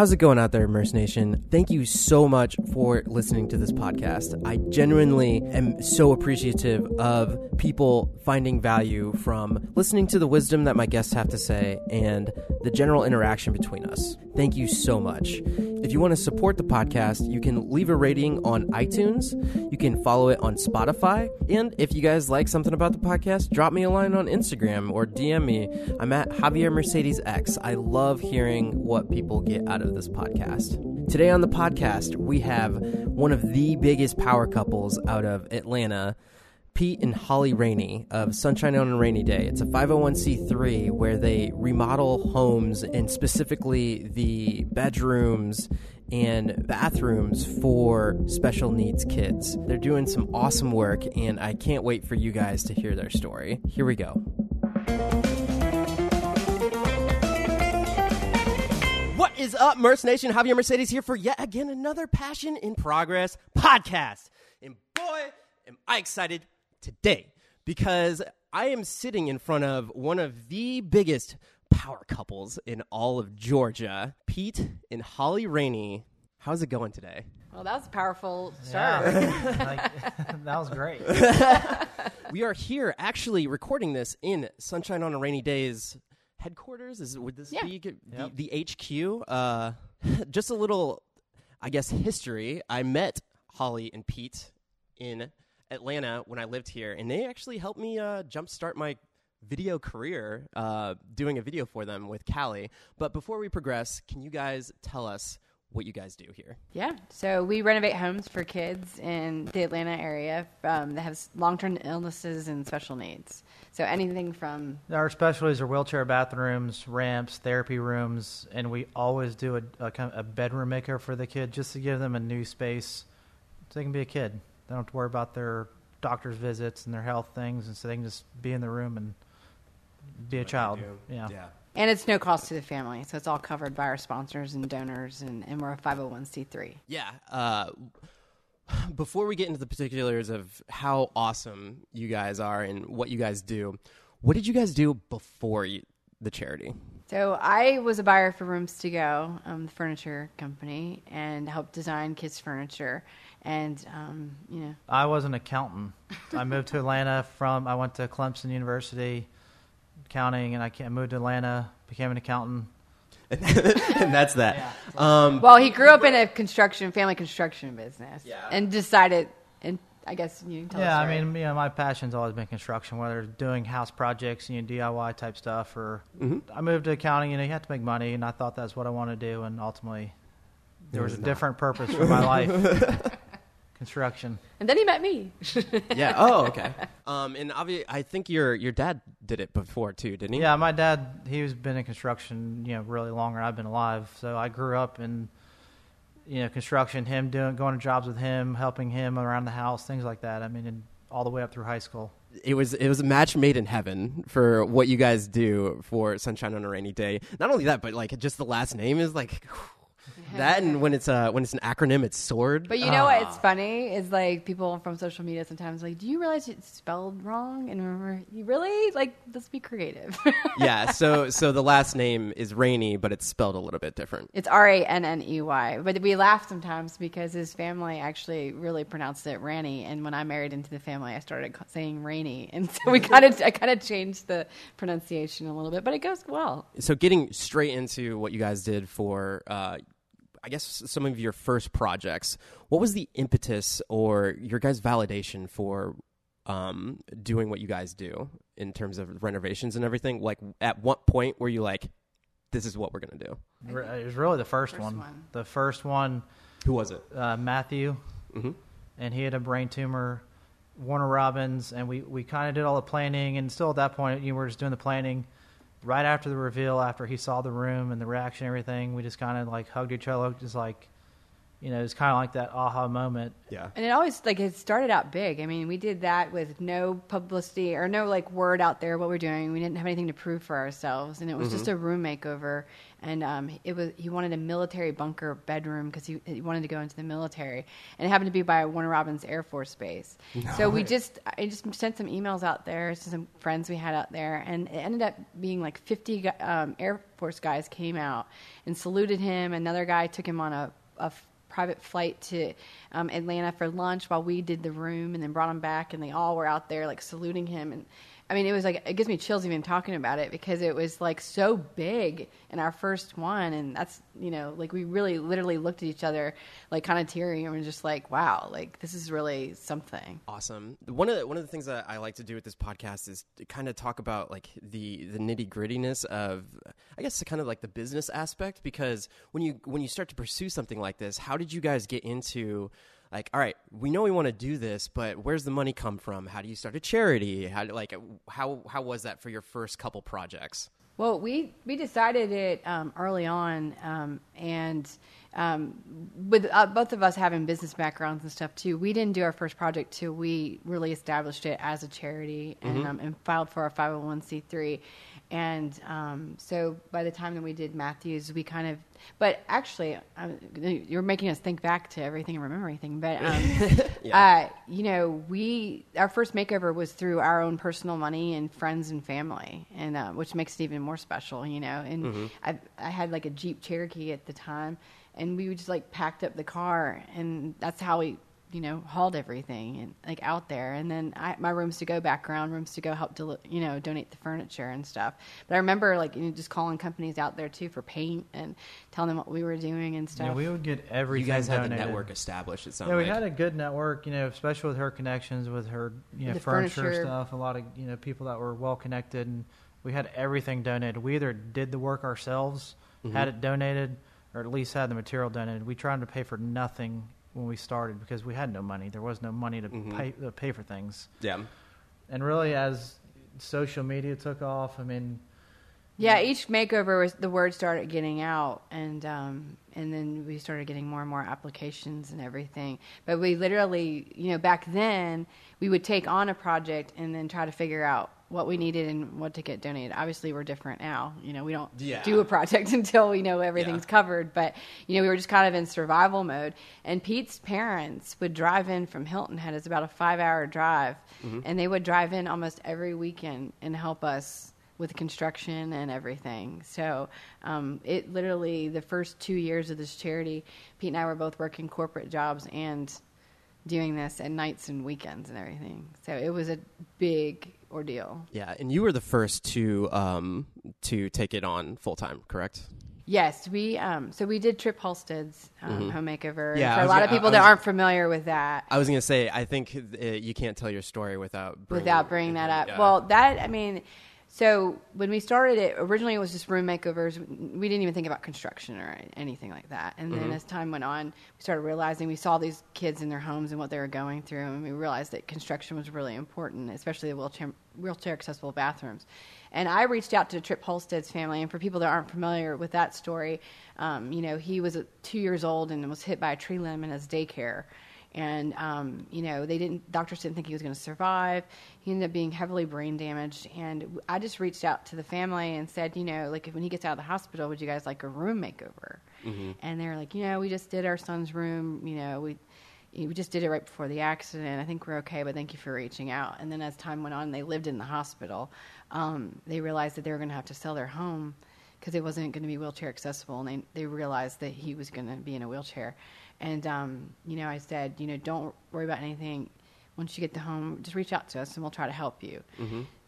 How's it going out there, Immerse Nation? Thank you so much for listening to this podcast. I genuinely am so appreciative of people finding value from listening to the wisdom that my guests have to say and the general interaction between us. Thank you so much. If you want to support the podcast, you can leave a rating on iTunes. You can follow it on Spotify. And if you guys like something about the podcast, drop me a line on Instagram or DM me. I'm at Javier Mercedes X. I love hearing what people get out of this podcast. Today on the podcast, we have one of the biggest power couples out of Atlanta. Pete and Holly Ranney of Sunshine on a Ranney Day. It's a 501c3 where they remodel homes and specifically the bedrooms and bathrooms for special needs kids. They're doing some awesome work, and I can't wait for you guys to hear their story. Here we go. What is up, Merce Nation? Javier Mercedes here for yet again another Passion in Progress podcast. And boy, am I excited today because I am sitting in front of one of the biggest power couples in all of Georgia, Pete and Holly Ranney. How's it going today? Well, that was a powerful start. Yeah. like, that was great. we are here actually recording this in Sunshine on a Ranney Day's headquarters. Is would this Yeah. be the, Yep. the HQ? Uh, just a little, I guess, history. I met Holly and Pete in Atlanta when I lived here, and they actually helped me uh, jumpstart my video career uh, doing a video for them with Callie. But before we progress, can you guys tell us what you guys do here? Yeah. So we renovate homes for kids in the Atlanta area um, that have long-term illnesses and special needs. So anything from Our specialties are wheelchair bathrooms, ramps, therapy rooms, and we always do a, a, kind of a bedroom maker for the kid just to give them a new space so they can be a kid. They don't have to worry about their doctor's visits and their health things, and so they can just be in the room and be a child. Yeah. And it's no cost to the family, so it's all covered by our sponsors and donors, and, and we're a 501c3. Yeah. Uh, before we get into the particulars of how awesome you guys are and what you guys do, what did you guys do before you, the charity? So I was a buyer for Rooms to Go, um, the furniture company, and helped design kids' furniture. And um, you know, I was an accountant. I moved to Atlanta from, I went to Clemson University, accounting, and I ca- moved to Atlanta, became an accountant. and that's that. Um, Well, he grew up in a construction family construction business, Yeah. and decided, and I guess you can tell. Yeah, the I mean, you know, my passion's always been construction, whether it's doing house projects, you know, DIY type stuff, or I moved to accounting. You know, you have to make money, and I thought that's what I wanted to do, and ultimately, there was a different purpose for my life. construction. and then he met me. yeah. Oh, okay. Um, and obviously, I think your your dad did it before too, didn't he? Yeah, my dad, he's been in construction, you know, really longer than I've been alive. So I grew up in, you know, construction. Him doing going to jobs with him, helping him around the house, things like that. I mean, and all the way up through high school. It was it was a match made in heaven for what you guys do for Sunshine on a Ranney Day. Not only that, but like just the last name is like that, and when it's uh when it's an acronym, it's sword. But you know what? It's funny is like people from social media sometimes like, do you realize it's spelled wrong? And remember, you really like let's be creative. yeah. So so the last name is Rainy, but it's spelled a little bit different. It's R A N N E Y. But we laugh sometimes because his family actually really pronounced it Ranny. And when I married into the family, I started saying Rainy. And so we kind of, I kind of changed the pronunciation a little bit, but it goes well. So getting straight into what you guys did for. Uh, I guess some of your first projects. What was the impetus or your guys' validation for um, doing what you guys do in terms of renovations and everything? Like, at what point were you like, "This is what we're gonna do"? It was really the first, First one. one. The first one, Who was it? uh, Matthew, Mhm. and he had a brain tumor. Warner Robins, and we, we kind of did all the planning, and still at that point, you were just doing the planning. Right after the reveal, after he saw the room and the reaction, and everything, we just kind of like hugged each other, just like, you know, it's kind of like that aha moment. Yeah. And it always like it started out big. I mean, we did that with no publicity or no like word out there what we're doing. We didn't have anything to prove for ourselves, and it was just a room makeover. And um, it was he wanted a military bunker bedroom because he, he wanted to go into the military, and it happened to be by Warner Robins Air Force Base. So we just I just sent some emails out there to some friends we had out there, and it ended up being like 50 um, Air Force guys came out and saluted him. Another guy took him on a, a f- private flight to um, Atlanta for lunch while we did the room, and then brought him back, and they all were out there like saluting him. And I mean, it was like it gives me chills even talking about it because it was like so big in our first one, and that's you know like we really literally looked at each other like kind of tearing, and we're just like, wow, like this is really something. Awesome. One of the, one of the things that I like to do with this podcast is to kind of talk about like the the nitty grittiness of, I guess, kind of like the business aspect. Because when you when you start to pursue something like this, how did you guys get into? Like, all right, we know we want to do this, but where's the money come from? How do you start a charity? How do, like how how was that for your first couple projects? Well, we we decided it um, early on, um, and um, with uh, both of us having business backgrounds and stuff too, we didn't do our first project till we really established it as a charity and, um, and filed for our five hundred one c three. And um, so by the time that we did Matthews, we kind of, but actually, um, you're making us think back to everything and remember everything. But um, uh, you know, we our first makeover was through our own personal money and friends and family, and uh, which makes it even more special. You know, and I I had like a Jeep Cherokee at the time, and we just like packed up the car, and that's how we you know hauled everything and like out there and then I, my rooms to go background rooms to go help deli- you know donate the furniture and stuff but i remember like you know just calling companies out there too for paint and telling them what we were doing and stuff Yeah, we would get everything. You guys had the network established. It sounds Yeah, we like. had a good network, you know, especially with her connections with her, you know, furniture, furniture. stuff. A lot of you know people that were well connected, and we had everything donated. We either did the work ourselves, Mm-hmm. had it donated, or at least had the material donated. We tried to pay for nothing when we started because we had no money. There was no money to Mm-hmm. pay to pay for things. yeah. And really, as social media took off, I mean, Yeah, each makeover was the word started getting out, and um, and then we started getting more and more applications and everything. But we literally, you know, back then we would take on a project and then try to figure out what we needed and what to get donated. Obviously, we're different now. You know, we don't Yeah. do a project until we know everything's Yeah. covered. But you know, we were just kind of in survival mode. And Pete's parents would drive in from Hilton Head. It's about a five-hour drive, and they would drive in almost every weekend and help us with construction and everything. So um, it literally the first two years of this charity, Pete and I were both working corporate jobs and doing this at nights and weekends and everything. So it was a big ordeal. Yeah, and you were the first to um to take it on full time, correct? Yes, we um, so we did Trip Halstead's um, home makeover. Mm-hmm. Yeah, for a lot gonna- of people that aren't familiar with that. I was gonna say, I think uh, you can't tell your story without bringing, without bringing that up. Yeah. Well, that I mean, so when we started it, originally it was just room makeovers. We didn't even think about construction or anything like that. And Mm-hmm. then as time went on, we started realizing we saw these kids in their homes and what they were going through, and we realized that construction was really important, especially the wheelchair wheelchair accessible bathrooms. And I reached out to Trip Halstead's family, and for people that aren't familiar with that story, um, you know, he was two years old and was hit by a tree limb in his daycare and um, you know they didn't doctors didn't think he was going to survive he ended up being heavily brain damaged and i just reached out to the family and said you know like when he gets out of the hospital would you guys like a room makeover and they're like you know we just did our son's room you know we we just did it right before the accident. I think we're okay, but thank you for reaching out. And then as time went on, they lived in the hospital. Um, they realized that they were going to have to sell their home because it wasn't going to be wheelchair accessible, and they they realized that he was going to be in a wheelchair. And um, you know, I said, you know, don't worry about anything. Once you get to home, just reach out to us, and we'll try to help you.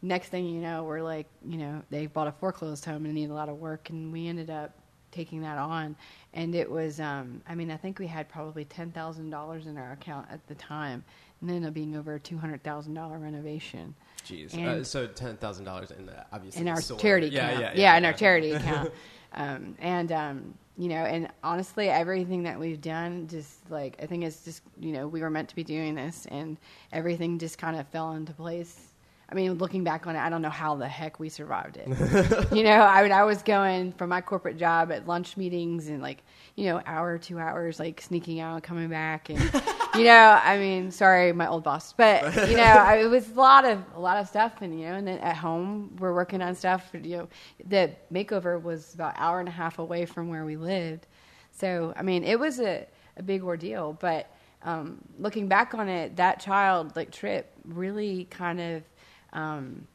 Next thing you know, we're like, you know, they bought a foreclosed home and needed a lot of work, and we ended up taking that on. And it was, um, I mean, I think we had probably ten thousand dollars in our account at the time, and it ended up being over a two hundred thousand dollar renovation. Jeez. Uh, so ten thousand dollars in the obviously in our charity yeah, account. Yeah, yeah, in our charity account. Um, and um, you know, and honestly, everything that we've done, just like I think it's just you know we were meant to be doing this, and everything just kind of fell into place. I mean, looking back on it, I don't know how the heck we survived it. you know, I mean, I was going from my corporate job at lunch meetings and like, you know, hour, two hours, like sneaking out, and coming back, and you know, I mean, sorry, my old boss, but you know, I, it was a lot of a lot of stuff, and you know, and then at home we're working on stuff. You know, the makeover was about an hour and a half away from where we lived, so I mean, it was a, a big ordeal, but. Um, looking back on it, that child like trip really kind of um,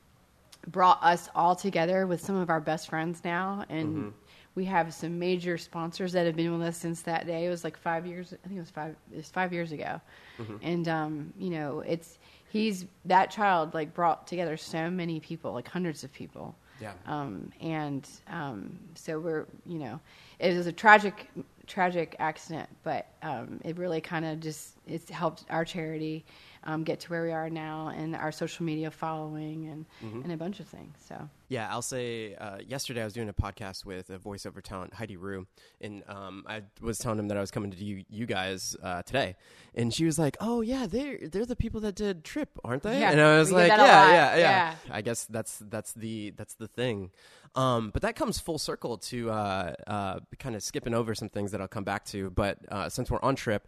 brought us all together with some of our best friends now, and Mm-hmm. we have some major sponsors that have been with us since that day. It was like five years. I think it was five. It was five years ago, Mm-hmm. and um, you know, it's he's that child like brought together so many people, like hundreds of people. Yeah. Um, and um, so we're, you know, it was a tragic, tragic accident, but um, it really kind of just it's helped our charity um, get to where we are now, and our social media following, and and a bunch of things. So Yeah, I'll say. Uh, yesterday, I was doing a podcast with a voiceover talent, Heidi Rue, and um, I was telling him that I was coming to you, you guys uh, today, and she was like, "Oh yeah, they're they're the people that did Trip, aren't they?" Yeah, and I was like, "Yeah, yeah, yeah, yeah. I guess that's that's the that's the thing." Um, but that comes full circle to uh, uh, kind of skipping over some things that I'll come back to. But uh, since we're on Trip.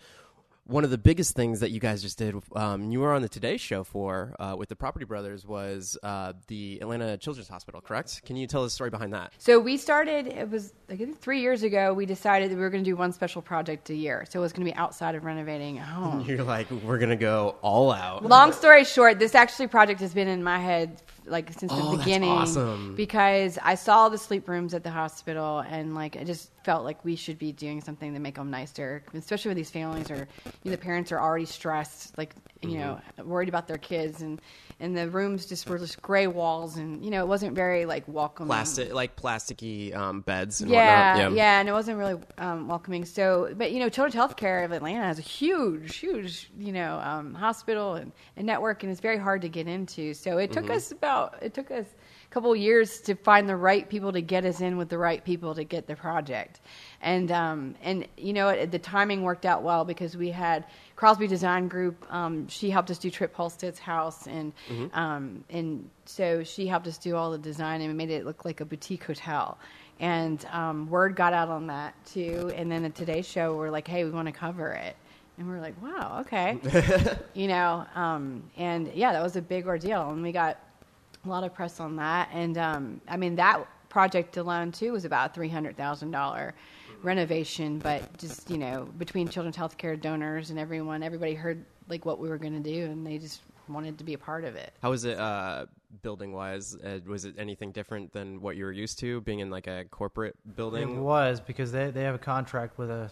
One of the biggest things that you guys just did, um, you were on the Today Show for uh, with the Property Brothers, was uh, the Atlanta Children's Hospital, correct? Can you tell us the story behind that? So we started. It was like three years ago. We decided that we were going to do one special project a year. So it was going to be outside of renovating a home. You're like, we're gonna go all out. Long story short, this actually project has been in my head like since Oh, the beginning. awesome. Because I saw the sleep rooms at the hospital, and like I just felt like we should be doing something to make them nicer, especially when these families are, you know, the parents are already stressed, like you know, Mm-hmm. worried about their kids, and and the rooms just were just gray walls, and you know, it wasn't very like welcoming. Plastic, like plasticky um, beds. And Yeah, whatnot. yeah, and it wasn't really um, welcoming. So, but you know, Children's Healthcare of Atlanta has a huge, huge, you know, um, hospital and, and network, and it's very hard to get into. So it Mm-hmm. took us about it took us couple of years to find the right people to get us in with the right people to get the project, and um, and you know, it, the timing worked out well because we had Crosby Design Group. Um, she helped us do Trip Halstead's house, and Mm-hmm. um, and so she helped us do all the design and made it look like a boutique hotel. And um, word got out on that too. And then the Today Show were like, "Hey, we want to cover it." And we are like, "Wow, okay." you know, um, and yeah, that was a big ordeal, and we got a lot of press on that. And um, I mean, that project alone too was about three hundred thousand dollar renovation. But just you know, between Children's Healthcare donors and everyone, everybody heard like what we were going to do, and they just wanted to be a part of it. How was it uh, building wise? Uh, was it anything different than what you were used to being in like a corporate building? It was because they they have a contract with a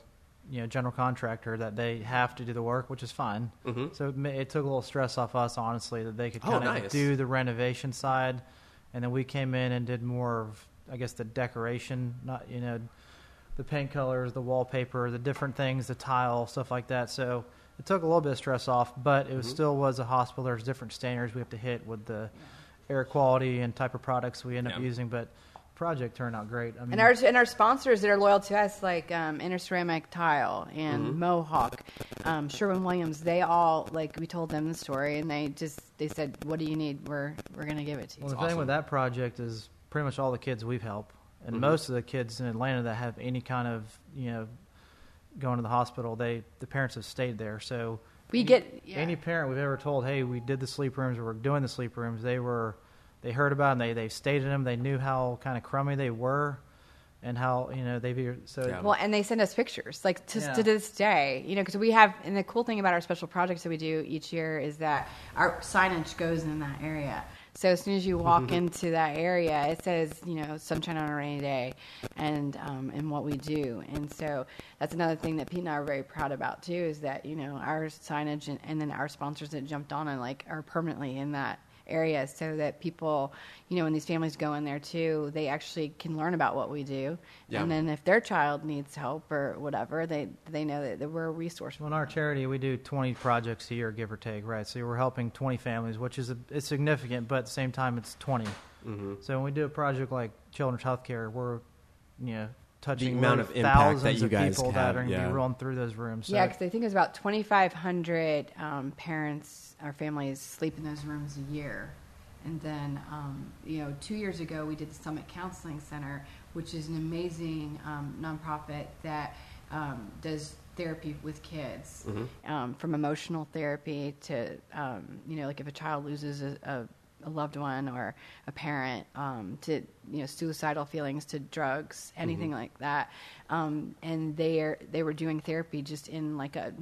you know general contractor that they have to do the work, which is fine. Mhm. So it, it took a little stress off us, honestly, that they could Oh, kind of nice. do the renovation side, and then we came in and did more of I guess the decoration, not you know the paint colors, the wallpaper, the different things, the tile, stuff like that. So it took a little bit of stress off, but it was Mhm. still was a hospital. There's different standards we have to hit with the air quality and type of products we end up using, but project turned out great. I mean, And our and our sponsors that are loyal to us, like um, Interceramic Tile and Mm-hmm. Mohawk, um, Sherwin Williams, they all like we told them the story, and they just they said, "What do you need? We're we're gonna give it to you." Well, the That's thing with that project is pretty much all the kids we've helped, and Mhm. most of the kids in Atlanta that have any kind of you know going to the hospital, they the parents have stayed there. So we any- get yeah. any parent we've ever told, hey, we did the sleep rooms, or we're doing the sleep rooms, they were they heard about them, they they stayed in them, they knew how kind of crummy they were, and how you know they've so Yeah. Well, and they send us pictures, like to, Yeah. to this day, you know, because we have. And the cool thing about our special projects that we do each year is that our signage goes in that area. So as soon as you walk into that area, it says, you know, sunshine on a Ranney day, and um, and what we do. And so that's another thing that Pete and I are very proud about too, is that you know our signage and, and then our sponsors that jumped on and like are permanently in that area so that people, you know, when these families go in there too, they actually can learn about what we do. Yeah. And then if their child needs help or whatever, they they know that, that we're a resource. Well, in our charity, we do 20 projects a year, give or take, right? So we're helping 20 families, which is a, it's significant, but at the same time, it's 20. hmm So when we do a project like Children's Healthcare, we're, you know, touching amount really of impact that thousands you of guys people have, that are going to yeah. be rolling through those rooms. So Yeah, because I think it's about 2,500 um, parents or families sleep in those rooms a year. And then, um, you know, two years ago, we did the Summit Counseling Center, which is an amazing um, nonprofit that um, does therapy with kids, um, from emotional therapy to, um, you know, like if a child loses a, a a loved one or a parent um, to you know suicidal feelings to drugs anything like that. Um, and they are they were doing therapy just in like a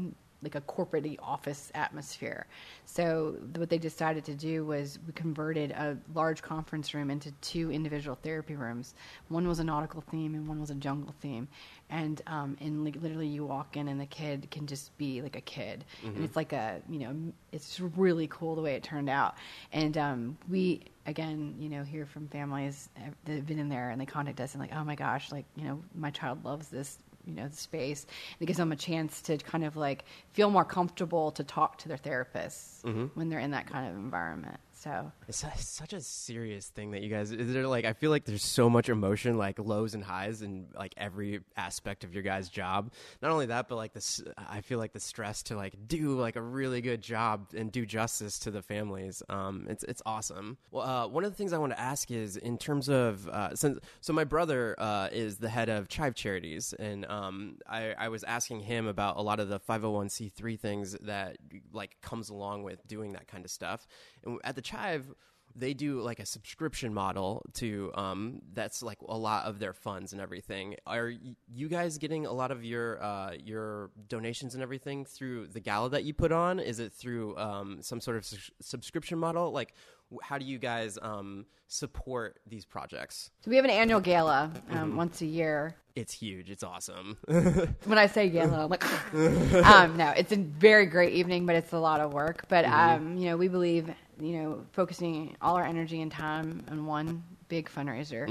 like a corporate office atmosphere. So what they decided to do was we converted a large conference room into two individual therapy rooms. One was a nautical theme and one was a jungle theme. And um, and like literally you walk in and the kid can just be like a kid. And it's like a you know it's really cool the way it turned out. And um, we again you know hear from families uh, that have been in there and they contact us and like oh my gosh like you know my child loves this you know the space it gives them a chance to kind of like feel more comfortable to talk to their therapists mm-hmm. when they're in that kind of environment so It's su- such a serious thing that you guys. Is there like I feel like there's so much emotion, like lows and highs, in like every aspect of your guys' job. Not only that, but like this, I feel like the stress to like do like a really good job and do justice to the families. Um, it's it's awesome. Well, uh, one of the things I want to ask is in terms of uh, since so my brother uh, is the head of Chive Charities, and um, I, I was asking him about a lot of the 501c3 things that like comes along with doing that kind of stuff. And at the Chive, they do like a subscription model to um, that's like a lot of their funds and everything. Are you guys getting a lot of your uh, your donations and everything through the gala that you put on? Is it through um, some sort of sus- subscription model? Like, how do you guys um, support these projects? so we have an annual gala um, once a year It's huge. It's awesome. when I say gala, I'm like, um, no, it's a very great evening, but it's a lot of work. But um, you know, we believe, you know, focusing all our energy and time on one big fundraiser.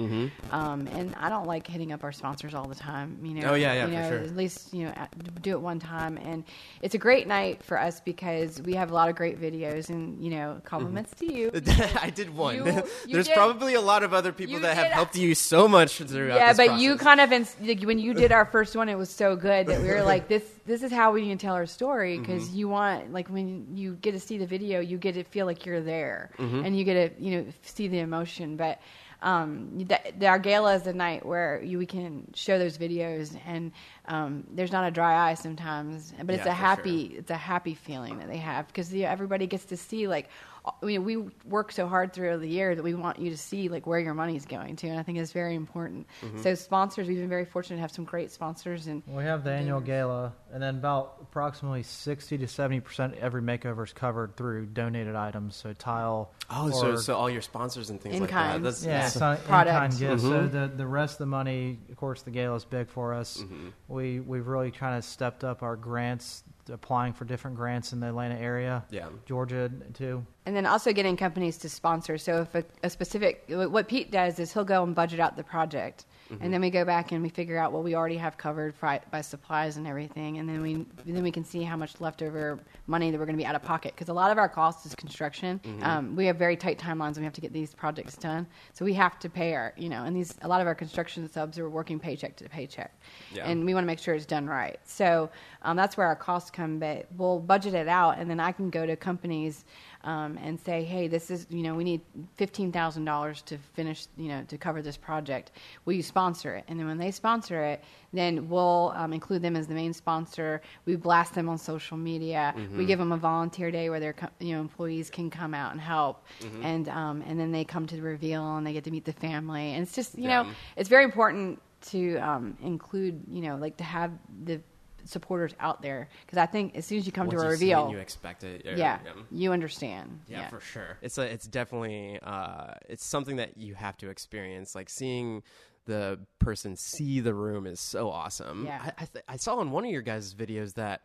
Um, and I don't like hitting up our sponsors all the time. You know, Oh, yeah, yeah, you for know, sure. At least you know, at- do it one time, and it's a great night for us because we have a lot of great videos, and you know, compliments to you. I did one. You- you There's did- probably a lot of other people that have helped you so much throughout. yeah, but you kind of like, when you did our first one, it was so good that we were like, this this is how we can tell our story because Mm-hmm. you want like when you get to see the video, you get to feel like you're there Mm-hmm. and you get to you know see the emotion, but. Um, the, the, our gala is the night where you, we can show those videos, and um, there's not a dry eye sometimes, but it's Yeah, a happy, sure. it's a happy feeling that they have because you know, everybody gets to see like I mean, we work so hard throughout the year that we want you to see like where your money's going to, and I think it's very important. Mm-hmm. So sponsors, we've been very fortunate to have some great sponsors, and We have the annual gala, and then about approximately 60 to 70 percent every makeover is covered through donated items, so tile. Oh, so so all your sponsors and things In like kind. that. That's, yeah, that's- it's on Product. in-kind gifts. So Mhm. the the rest of the money, of course, the gala is big for us. Mm-hmm. We we've really kind of stepped up our grants, applying for different grants in the Atlanta area, yeah. Georgia too. and then also getting companies to sponsor. So if a, a specific, what Pete does is he'll go and budget out the project, and then we go back and we figure out what we already have covered by, by supplies and everything, and then we then we can see how much leftover money that we're going to be out of pocket because a lot of our cost is construction. Um, we have very tight timelines, and we have to get these projects done, so we have to pay our you know, and these a lot of our construction subs are working paycheck to paycheck, Yeah. and we want to make sure it's done right. So um, that's where our costs come, but we'll budget it out, and then I can go to companies um, and say, hey, this is, you know, we need $15,000 to finish, you know, to cover this project. Will you sponsor it? And then when they sponsor it, then we'll um, include them as the main sponsor. We blast them on social media. We give them a volunteer day where their, you know, employees can come out and help. And, um, and then they come to the reveal and they get to meet the family. And it's just, you know, it's very important to um, include, you know, like to have the supporters out there because I think as soon as you come Once to a see it, reveal, you expect it. or- yeah, you understand. Yeah, for sure. It's a, it's definitely uh, it's something that you have to experience. Like seeing the person see the room is so awesome. Yeah. I I, th- I saw in one of your guys' videos that.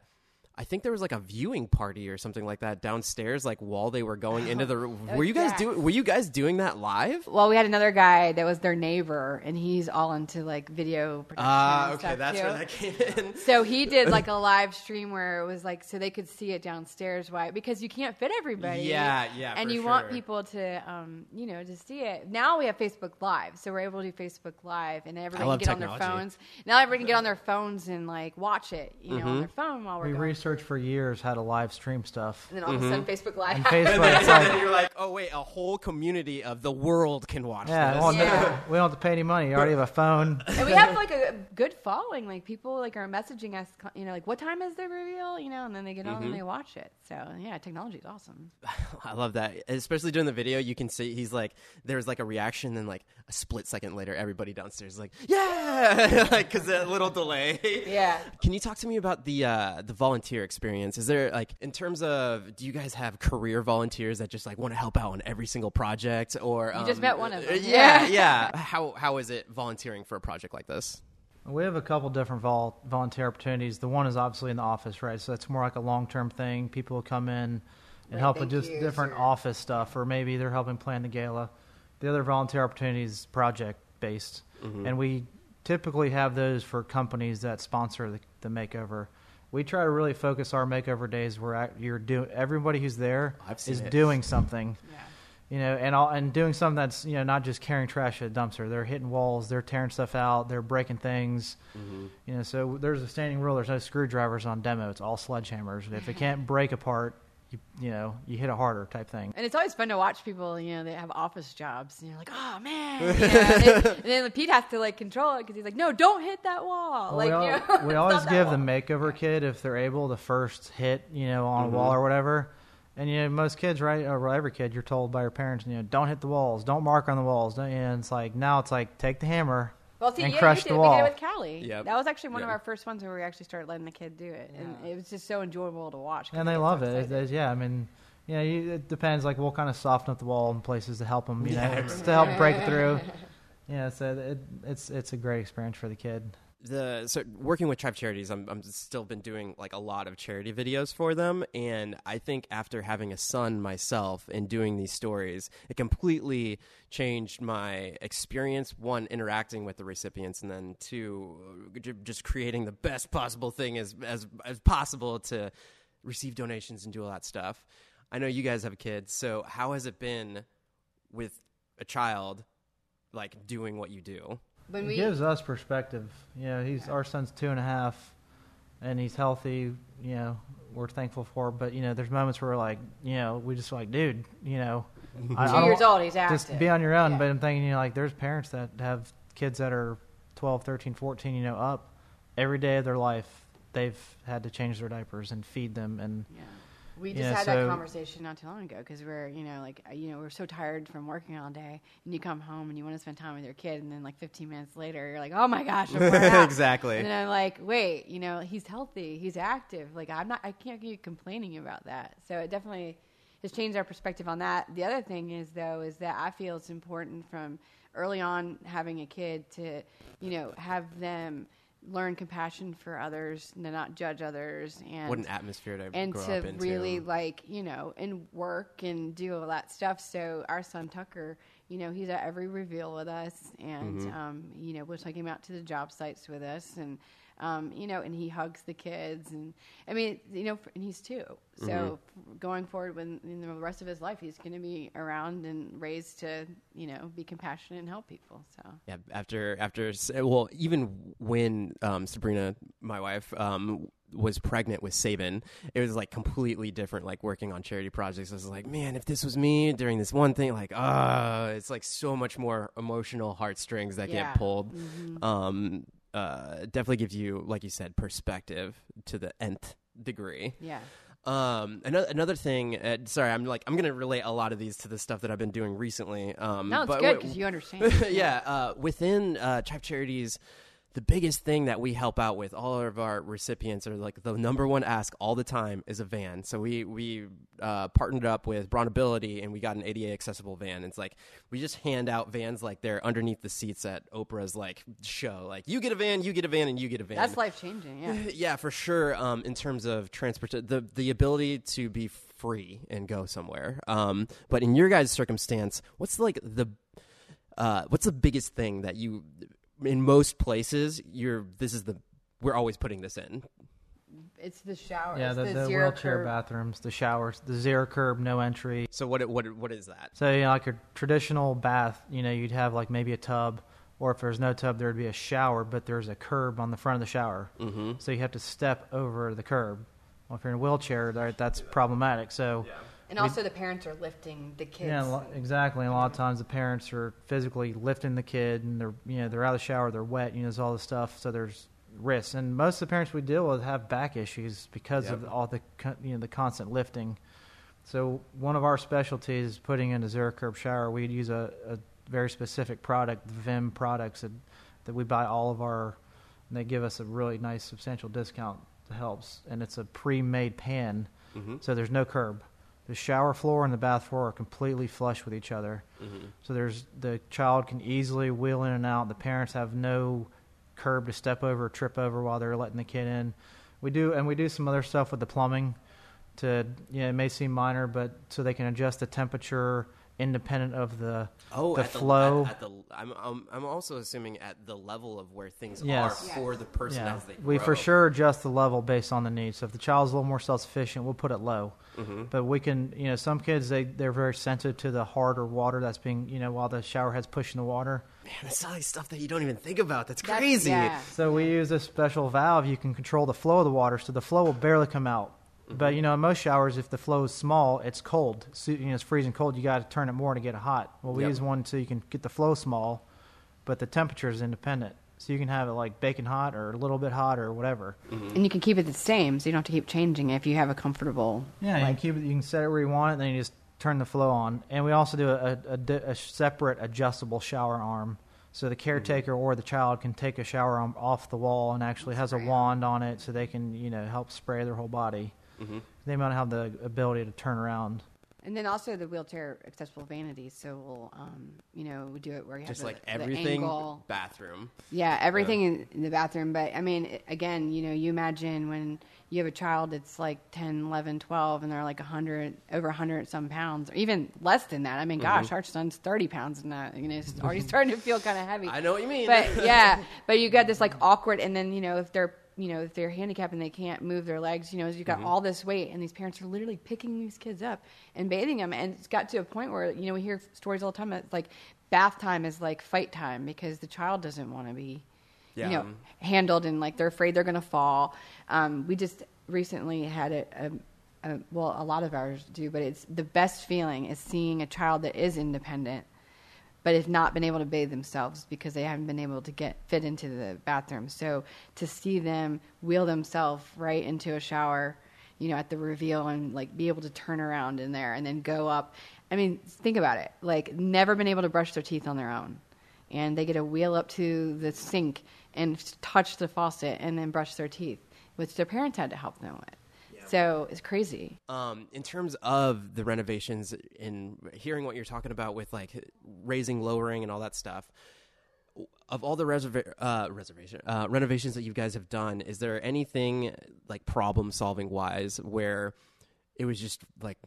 I think there was like a viewing party or something like that downstairs, like while they were going into the room. Were you guys was doing? Were you guys doing that live? Well, we had another guy that was their neighbor, and he's all into like video production. Ah, and okay, stuff, that's too. where that came in. So he did like a live stream where it was like so they could see it downstairs, why? Because you can't fit everybody. Yeah, yeah, And for you want people to, um, you know, to see it. Now we have Facebook Live, so we're able to do Facebook Live, and everybody can get on their phones. Now everybody can get on their phones and like watch it, you know, Mm-hmm. on their phone while we're We going researched Church for years had a live stream stuff. And then all of a sudden, Facebook Live. And happened. Facebook, it's like, and you're like, oh wait, a whole community of the world can watch yeah, this. well, no, Yeah. we don't have to pay any money. You already have a phone. and we have like a good following. Like people like are messaging us, you know, like what time is the reveal, you know, and then they get on and they watch it. So yeah, technology is awesome. I love that, especially during the video. You can see he's like, there's like a reaction, and like a split second later, everybody downstairs is like, yeah, like because a little delay. Yeah. Can you talk to me about the uh, the volunteer experience? Is there like in terms of do you guys have career volunteers that just like want to help out on every single project or You just um, met one of them. Yeah, Yeah. yeah. How how is it volunteering for a project like this? We have a couple different vol- volunteer opportunities. The one is obviously in the office, right? So that's more like a long term thing. People will come in and Right, help with just yous different or- office stuff, or maybe they're helping plan the gala. The other volunteer opportunity is project based, and we typically have those for companies that sponsor the, the makeover. We try to really focus our makeover days where ac- you're doing everybody who's there I've seen is it. doing something Yeah. you know, and all, and doing something that's you know not just carrying trash at a dumpster. They're hitting walls, they're tearing stuff out, they're breaking things. Mm-hmm. You know, so there's a standing rule. There's no screwdrivers on demo. It's all sledgehammers. If it can't break apart, you you know you hit it harder type thing. And it's always fun to watch people, you know, they have office jobs, and you're like, oh man. You know, and, then, and then Pete has to like control it because he's like, no, don't hit that wall. like, we, al- you know, we always not that give the makeover kid if they're able the first hit, you know, on a mm-hmm. wall or whatever. And you know, most kids, right, uh, or every kid, you're told by your parents, you know, don't hit the walls, don't mark on the walls. Don't, and it's like now it's like take the hammer Well, see, and yeah, crush you the did. wall. We did it with Callie. Yep. That was actually one of our first ones where we actually started letting the kid do it, and it was just so enjoyable to watch. and they they love so it. It- excited. Yeah, I mean, you know, you, it depends. Like, we'll kind of soften up the wall in places to help them. You know, Yeah. to help break through. Yeah, so it, it's it's a great experience for the kid. The so working with Chive Charities, I'm I'm still been doing like a lot of charity videos for them, and I think after having a son myself and doing these stories, it completely changed my experience. One, interacting with the recipients, and then two, uh, just creating the best possible thing as as as possible to receive donations and do all that stuff. I know you guys have kids, so how has it been with a child like doing what you do? When It we gives us perspective. You know, he's our son's two and a half, and he's healthy. You know, we're thankful for. But you know, there's moments where we're like, you know, we just like, dude, you know, two I years old, he's active. just be on your own. Yeah. But I'm thinking, you know, like there's parents that have kids that are 12, 13, 14, you know, up every day of their life. They've had to change their diapers and feed them, and Yeah. We just Yeah, had so- that conversation not too long ago because we're, you know, like, uh, you know, we're so tired from working all day, and you come home and you want to spend time with your kid, and then like 15 minutes later, you're like, oh my gosh, I'm. Exactly. And I'm like, wait, you know, he's healthy, he's active. Like, I'm not, I can't keep complaining about that. So it definitely has changed our perspective on that. The other thing is, though, is that I feel it's important from early on having a kid to, you know, have them learn compassion for others, and to not judge others, and what an atmosphere to and grow to up into. really like you know and work and do all that stuff so our son tucker you know he's at every reveal with us and Mm-hmm. um, you know we'll take him out to the job sites with us and um, you know and he hugs the kids and i mean you know and he's two so Mm-hmm. going forward when in the rest of his life he's going to be around and raised to you know be compassionate and help people so yeah, after after well, even when um, Sabrina, my wife, um, was pregnant with Saban, it was like completely different. Like working on charity projects, I was like, man, if this was me during this one thing, like, ah, it's like so much more emotional heartstrings that Yeah. get pulled. Um, uh, definitely gives you, like you said, perspective to the nth degree. yeah Um, another another thing. Uh, sorry, I'm like I'm gonna relate a lot of these to the stuff that I've been doing recently. Um, no it's but good because you understand yeah, uh, within uh, Chive Charities, the biggest thing that we help out with all of our recipients are like the number one ask all the time is a van. So we we uh, partnered up with BraunAbility and we got an ADA accessible van. It's like we just hand out vans like they're underneath the seats at Oprah's like show. Like you get a van, you get a van, and you get a van. that's life changing yeah yeah, for sure. Um, in terms of transport, the the ability to be free and go somewhere. Um, but in your guys' circumstance, what's like the uh, what's the biggest thing that you in most places you're this is the we're always putting this in. it's the shower yeah, the, the, the zero wheelchair curb. bathrooms, the showers, the zero curb, no entry. So what what what is that? So you know, like a traditional bath, you know, you'd have like maybe a tub, or if there's no tub, there'd be a shower, but there's a curb on the front of the shower. Mm-hmm. So you have to step over the curb, Well, if you're in a wheelchair, that's problematic. So. And also, the parents are lifting the kids. Yeah, lo- exactly. And a lot of times the parents are physically lifting the kid, and they're you know they're out of the shower, they're wet, you know, there's all this stuff. So there's risks, and most of the parents we deal with have back issues because of all the co- you know the constant lifting. So one of our specialties is putting in a zero curb shower. We use a, a very specific product, the Vim products that that we buy all of our, and they give us a really nice substantial discount that helps. And it's a pre-made pan, Mm-hmm. so there's no curb. The shower floor and the bath floor are completely flush with each other. Mm-hmm. So there's the child can easily wheel in and out. The parents have no curb to step over or trip over while they're letting the kid in. We do and we do some other stuff with the plumbing to yeah, it may seem minor, but so they can adjust the temperature independent of the Oh, the at flow. The, at, at the, I'm, I'm, I'm also assuming at the level of where things Yes. are for the person yeah, as they we grow. for sure adjust the level based on the needs. So if the child's a little more self sufficient, we'll put it low. Mm-hmm. But we can, you know, some kids they they're very sensitive to the harder water that's being, you know, while the shower head's pushing the water. Man, that's all these stuff that you don't even think about. That's That's- crazy. yeah. So we use a special valve. You can control the flow of the water, so the flow will barely come out. But you know, in most showers, if the flow is small, it's cold. So, you know, it's freezing cold. You got to turn it more to get it hot. Well, we Yep. use one so you can get the flow small, but the temperature is independent. So you can have it like baking hot or a little bit hot or whatever. Mm-hmm. And you can keep it the same, so you don't have to keep changing it if you have a comfortable. Yeah, you can keep it. You can set it where you want it, and then you just turn the flow on. And we also do a, a, a separate adjustable shower arm, so the mm-hmm. caretaker or the child can take a shower arm off the wall and actually has a wand on it, so they can you know help spray their whole body. Mm-hmm. They might have the ability to turn around. And then also the wheelchair accessible vanities. So we'll, um, you know, we do it where you Just have like the, the everything angle. bathroom. Yeah, everything in, in the bathroom. But I mean, again, you know, you imagine when you have a child that's like 10, 11, 12, and they're like 100, over 100 some pounds, or even less than that. I mean, gosh, our son's 30 pounds and that, you know, it's already starting to feel kind of heavy. I know what you mean. But yeah, but you got this like awkward, and then, you know, if they're, you know, if they're handicapped and they can't move their legs, you know, you've got mm-hmm. all this weight, and these parents are literally picking these kids up and bathing them. And it's got to a point where, you know, we hear stories all the time. It's like bath time is like fight time because the child doesn't want to be Yeah. you know, handled and like they're afraid they're going to fall. Um, we just recently had a, a, a, well, a lot of ours do, but it's the best feeling is seeing a child that is independent, but have not been able to bathe themselves because they haven't been able to get fit into the bathroom. So to see them wheel themselves right into a shower, you know, at the reveal and like be able to turn around in there and then go up. I mean, think about it. Like never been able to brush their teeth on their own and they get to wheel up to the sink and touch the faucet and then brush their teeth, which their parents had to help them with. So it's crazy. Um, in terms of the renovations and hearing what you're talking about with like raising, lowering, and all that stuff, of all the reserva- uh, reservation uh, renovations that you guys have done, is there anything like problem solving wise where it was just like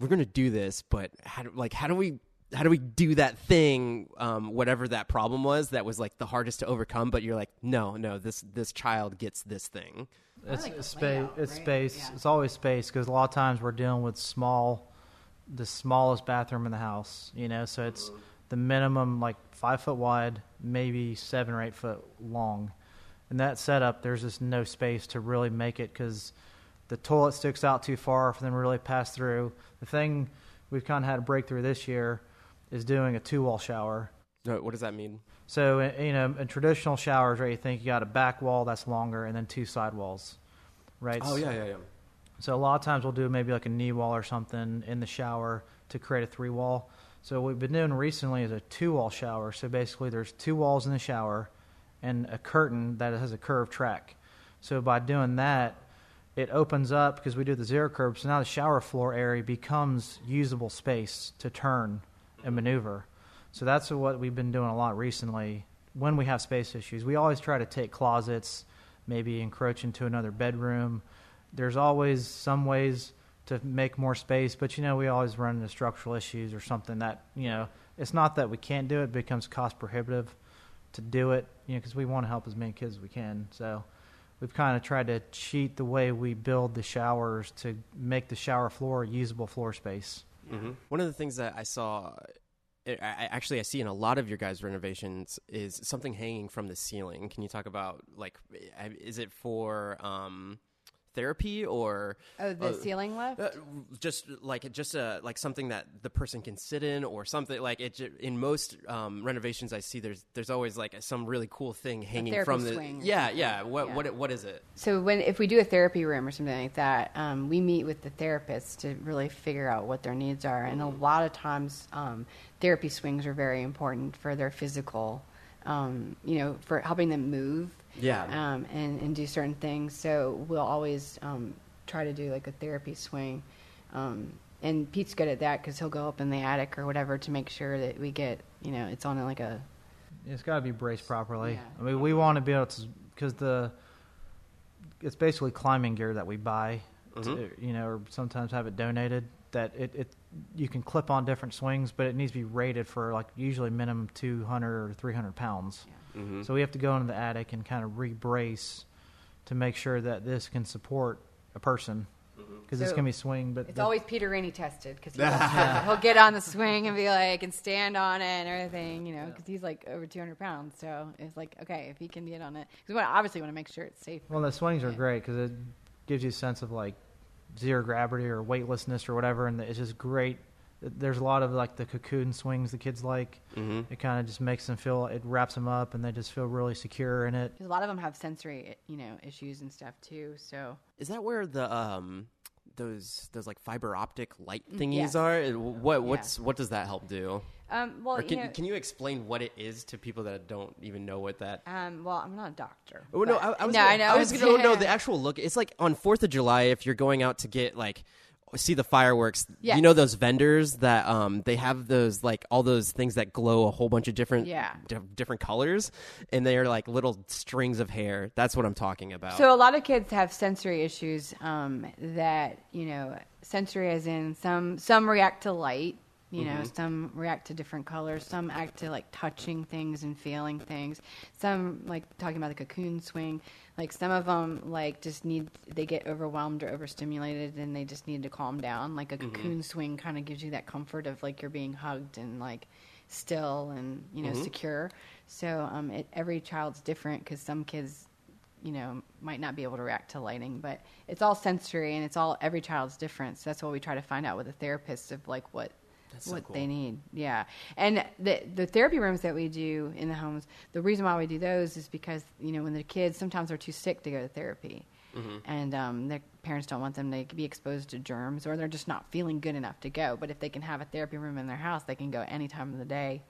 we're going to do this, but how do, like how do we how do we do that thing, um, whatever that problem was that was like the hardest to overcome? But you're like, no, no, this this child gets this thing. It's like space. layout, It's right? space. Yeah. It's always space because a lot of times we're dealing with small, the smallest bathroom in the house. You know, so it's the minimum like five foot wide, maybe seven or eight foot long. In that setup, there's just no space to really make it because the toilet sticks out too far for them to really pass through. The thing we've kind of had a breakthrough this year is doing a two wall shower. No, What does that mean? So uh, you know, in traditional showers, right, you think you got a back wall that's longer and then two side walls, right? Oh yeah, yeah, yeah. So a lot of times we'll do maybe like a knee wall or something in the shower to create a three wall. So what we've been doing recently is a two wall shower. So basically, there's two walls in the shower and a curtain that has a curved track. So by doing that, it opens up because we do the zero curb. So now the shower floor area becomes usable space to turn and maneuver. So that's what we've been doing a lot recently. When we have space issues, we always try to take closets, maybe encroach into another bedroom. There's always some ways to make more space, but you know we always run into structural issues or something that you know it's not that we can't do it, it becomes cost prohibitive to do it, you know, because we want to help as many kids as we can. So we've kind of tried to cheat the way we build the showers to make the shower floor usable floor space. Mm-hmm. One of the things that I saw, I actually, I see in a lot of your guys' renovations is something hanging from the ceiling. Can you talk about like, is it for um, therapy or Oh, the ceiling lift? uh, just like just uh, like something that the person can sit in or something like it. In most um, renovations, I see there's there's always like some really cool thing hanging from the swing yeah yeah. What Yeah. what what is it? So when if we do a therapy room or something like that, um, we meet with the therapist to really figure out what their needs are. And a lot of times, um, therapy swings are very important for their physical, um, you know, for helping them move. Yeah. Um, and and do certain things. So we'll always um, try to do like a therapy swing. Um, and Pete's good at that because he'll go up in the attic or whatever to make sure that we get, you know, it's on like a It's got to be braced properly. Yeah. I mean, we want to be able to because the it's basically climbing gear that we buy, to, you know, or sometimes have it donated. That it, it you can clip on different swings, but it needs to be rated for like usually minimum two hundred or three hundred pounds. Mm-hmm. So we have to go into the attic and kind of re-brace to make sure that this can support a person because it's So, gonna be swing. But It's the- always Peter Ranney tested because he'll, he'll get on the swing and be like and stand on it and everything, you know, because he's like over 200 pounds. So it's like okay, if he can get on it, because we obviously want to make sure it's safe. Well, the swings are great because it gives you a sense of like zero gravity or weightlessness or whatever, and it's just great. There's a lot of like the cocoon swings the kids like. Mhm. It kind of just makes them feel it wraps them up, and they just feel really secure in it. a lot of them have sensory, you know, issues and stuff too. So Is that where the um those those like fiber optic light thingies Mm, yes. are? What what's what does that help do? Um, well, Or can you know, can you explain what it is to people that don't even know what that? um, well, I'm not a doctor. Oh no, but- I, I was no, gonna, I know. I was gonna oh, no the actual look. It's like on Fourth of July if you're going out to get like see the fireworks. Yes. You know those vendors that um they have those like all those things that glow a whole bunch of different Yeah. di- different colors and they're like little strings of hair. That's what I'm talking about. So a lot of kids have sensory issues um, that you know, sensory as in some some react to light, you know, mm-hmm. some react to different colors, some act to like touching things and feeling things. Some like talking about the cocoon swing, like some of them like just need they get overwhelmed or overstimulated and they just need to calm down. Like a mm-hmm. cocoon swing kind of gives you that comfort of like you're being hugged and like still and you know mm-hmm. secure. So um, it, every child's different because some kids you know, might not be able to react to lighting, but it's all sensory and it's all every child's different. So that's what we try to find out with the therapist of like what That's so what cool. they need. Yeah. And the the therapy rooms that we do in the homes, the reason why we do those is because, you know, when the kids sometimes are too sick to go to therapy. Mm-hmm. And um, their parents don't want them to be exposed to germs, or they're just not feeling good enough to go. But if they can have a therapy room in their house, they can go any time of the day,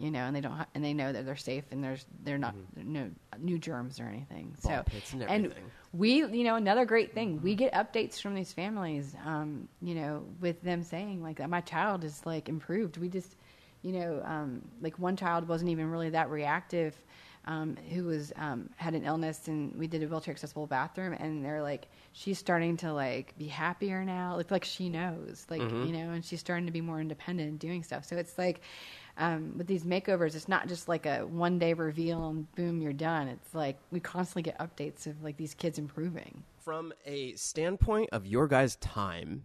you know, and they don't, ha- and they know that they're safe and there's they're not no new germs or anything. Mm-hmm. Ball so and everything. we, you know, another great thing, we get updates from these families, um, you know, with them saying like my child is like improved. We just, you know, um, like one child wasn't even really that reactive, um, who was um, had an illness, and we did a wheelchair accessible bathroom, and they're like, she's starting to like be happier now. It's like she knows, like you know, and she's starting to be more independent and doing stuff. So it's like. Um, with these makeovers, it's not just like a one day reveal and boom, you're done. It's like we constantly get updates of like these kids improving. From a standpoint of your guys' time,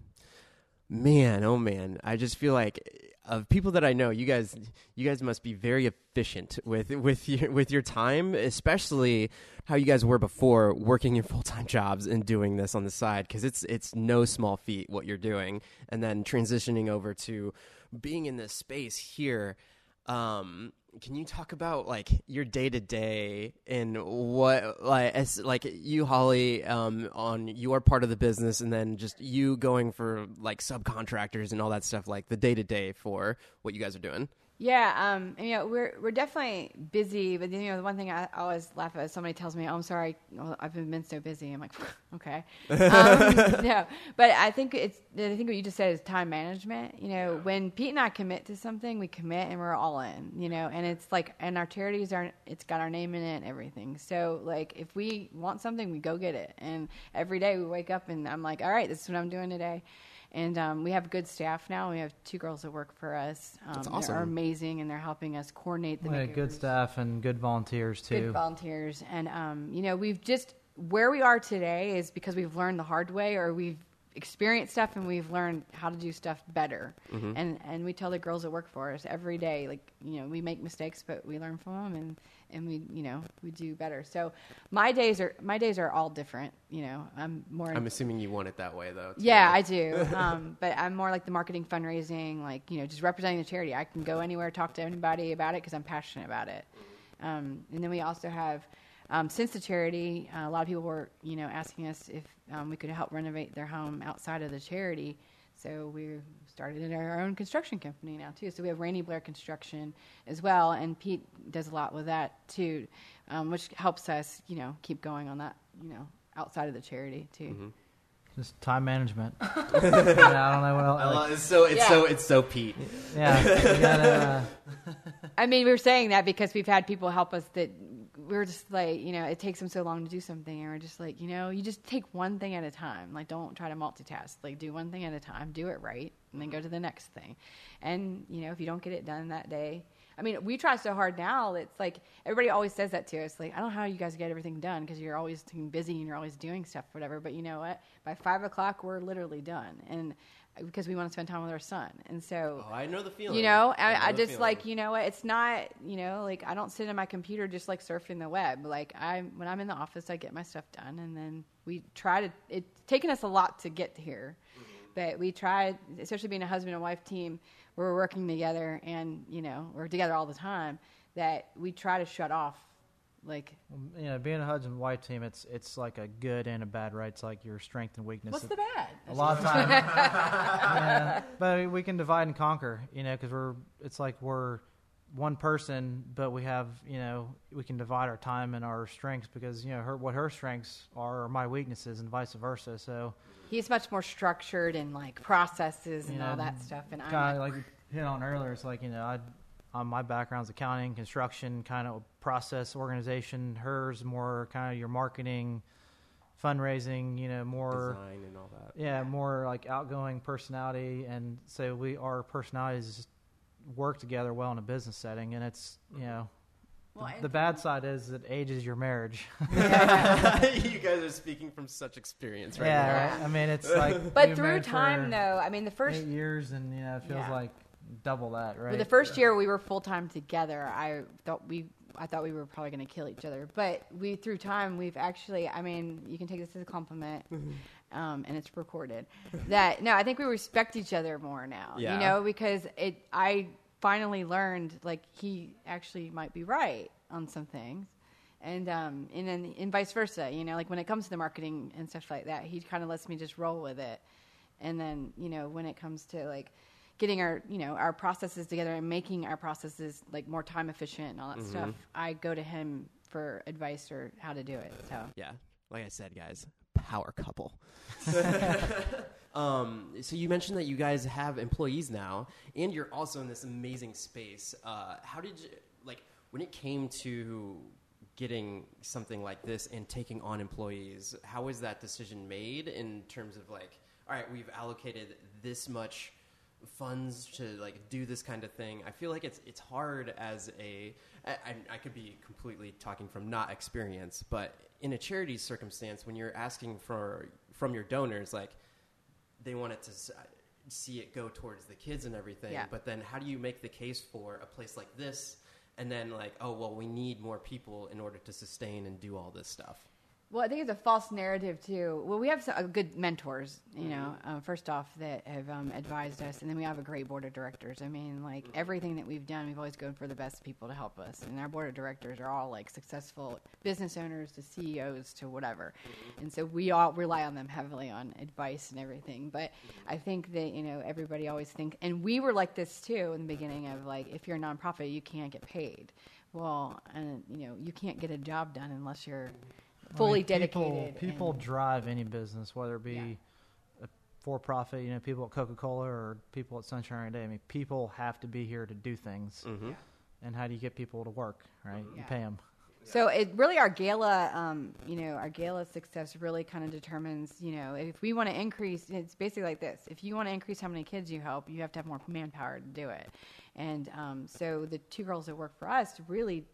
man, oh man, I just feel like of people that I know, you guys, you guys must be very efficient with with your with your time, especially how you guys were before working your full time jobs and doing this on the side because it's it's no small feat what you're doing, and then transitioning over to being in this space here. Um, can you talk about like your day to day and what like as like you Holly um on your part of the business and then just you going for like subcontractors and all that stuff like the day to day for what you guys are doing. Yeah, um, and, you know, we're we're definitely busy, but you know, the one thing I always laugh at is somebody tells me, "Oh, I'm sorry, well, I've been so busy." I'm like, "Okay." Um, no, but I think it's I think what you just said is time management. You know, when Pete and I commit to something, we commit and we're all in. You know, and it's like, and our charities are it's got our name in it and everything. So like, if we want something, we go get it. And every day we wake up and I'm like, "All right, this is what I'm doing today." And um, we have good staff now. We have two girls that work for us. Um, That's They're amazing, and they're helping us coordinate the We had good staff and good volunteers too. good volunteers. And um, you know, we've just where we are today is because we've learned the hard way, or we've experienced stuff and we've learned how to do stuff better. Mm-hmm. And and we tell the girls that work for us every day, like you know, we make mistakes, but we learn from them, and and we you know we do better. So my days are my days are all different. You know, I'm more. I'm assuming you want it that way, though. too. Yeah, I do. um, but I'm more like the marketing, fundraising, like you know, just representing the charity. I can go anywhere, talk to anybody about it because I'm passionate about it. Um, and then we also have, um, since the charity, uh, a lot of people were you know asking us if um, we could help renovate their home outside of the charity. So we started our own construction company now too. So we have Ranney Blair Construction as well, and Pete does a lot with that too, um, which helps us you know keep going on that you know outside of the charity too. Just time management. yeah, I don't know what else. I like- it's so it's Yeah. so it's so Pete. yeah, gotta, uh, I mean, we are saying that because we've had people help us that we were just like, you know, it takes them so long to do something, and we're just like, you know, you just take one thing at a time. Like, don't try to multitask. Like, do one thing at a time, do it right, and then go to the next thing. And you know, if you don't get it done that day, I mean, we try so hard now. It's like everybody always says that to us. Like, I don't know how you guys get everything done because you're always busy and you're always doing stuff, whatever. But you know what? By five o'clock, we're literally done, and because we want to spend time with our son. And so, Oh, I know the feeling. you know, I I, I just feeling. like you know what? It's not you know like I don't sit in my computer just like surfing the web. Like I when I'm in the office, I get my stuff done, and then we try to. It's taken us a lot to get here, mm-hmm. but we try, especially being a husband and wife team, we're working together, and you know we're together all the time. That we try to shut off, like um, you know, being a husband and wife team, it's it's like a good and a bad, right? It's like your strength and weakness. what's the bad? a lot of times, yeah, but we can divide and conquer, you know, because we're it's like we're one person, but we have you know we can divide our time and our strengths because you know her what her strengths are are my weaknesses and vice versa. So He's much more structured and like processes and you know, all that stuff, and I'm like, like you hit on earlier. It's like you know I. Um, my background's accounting, construction, kind of process organization. Hers more kind of your marketing, fundraising. You know, more design and all that. yeah, more like outgoing personality, and so we our personalities work together well in a business setting, and it's you know. Well, the, the bad side is it ages your marriage. you guys are speaking from such experience right now. yeah, right? I mean it's like but through time though, I mean the first eight years, and you know it feels Yeah. like double that, right? For the first year we were full time together, I thought we I thought we were probably going to kill each other. But we through time we've actually I mean you can take this as a compliment, um, and it's recorded. That no, I think we respect each other more now. Yeah. You know because it I finally learned like he actually might be right on some things. And um and then and vice versa, you know, like when it comes to the marketing and stuff like that, he kind of lets me just roll with it and then you know when it comes to like getting our you know our processes together and making our processes like more time efficient and all that stuff i go to him for advice or how to do it so Yeah, like I said, guys, power couple. um, so you mentioned that you guys have employees now, and you're also in this amazing space. Uh, how did you like when it came to getting something like this and taking on employees? How was that decision made in terms of like, all right, we've allocated this much funds to like do this kind of thing. I feel like it's it's hard as a I, I, could be completely talking from not experience, but in a charity circumstance, when you're asking for from your donors, like they want it to see it go towards the kids and everything. Yeah. But then, how do you make the case for a place like this? And then, like, oh well, we need more people in order to sustain and do all this stuff. Well, I think it's a false narrative too. Well, we have some, uh, good mentors, you know. Uh, first off, that have um, advised us, and then we have a great board of directors. I mean, like everything that we've done, we've always gone for the best people to help us, and our board of directors are all like successful business owners to CEOs to whatever, and so we all rely on them heavily on advice and everything. But I think that you know everybody always think, and we were like this too in the beginning of like, if you're a nonprofit, you can't get paid. Well, and you know, you can't get a job done unless you're fully I mean, people- dedicated. People, and- drive any business, whether it be Yeah. a for-profit, you know, people at Coca-Cola or people at Sunshine Every Day. I mean, people have to be here to do things. Mm-hmm. And how do you get people to work? Right? You Yeah. pay them. So it really our gala, um, you know, our gala success really kind of determines, you know, if we want to increase. It's basically like this: if you want to increase how many kids you help, you have to have more manpower to do it. And um, so the two girls that work for us really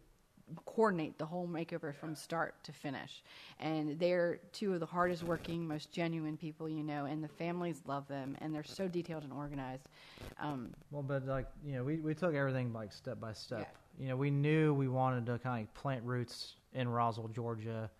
coordinate the whole makeover from start to finish. And they're two of the hardest working, most genuine people you know, and the families love them, and they're so detailed and organized. Um, Well, but like you know, we we took everything like step by step. You know, we knew we wanted to kind of plant roots in Roswell, Georgia.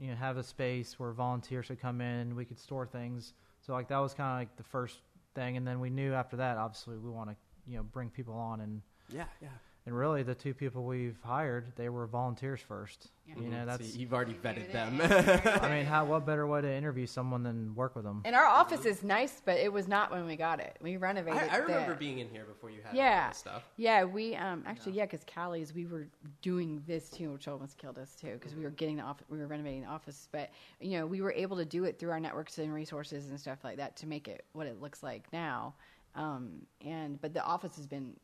You know, have a space where volunteers could come in, we could store things. So like that was kind of like the first thing, and then we knew after that, obviously, we want to you know bring people on and Yeah, yeah. And really the two people we've hired, they were volunteers first. Yeah. You know, So that's you've already vetted them. I mean, how what better way to interview someone than work with them? and our office is nice, but it was not when we got it. We renovated. I, I remember the- being in here before you had all Yeah, stuff. yeah. We um actually yeah, because Callie's we were doing this too, which almost killed us too, because we were getting the office, we were renovating the office, but you know we were able to do it through our networks and resources and stuff like that to make it what it looks like now. Um, and but the office has been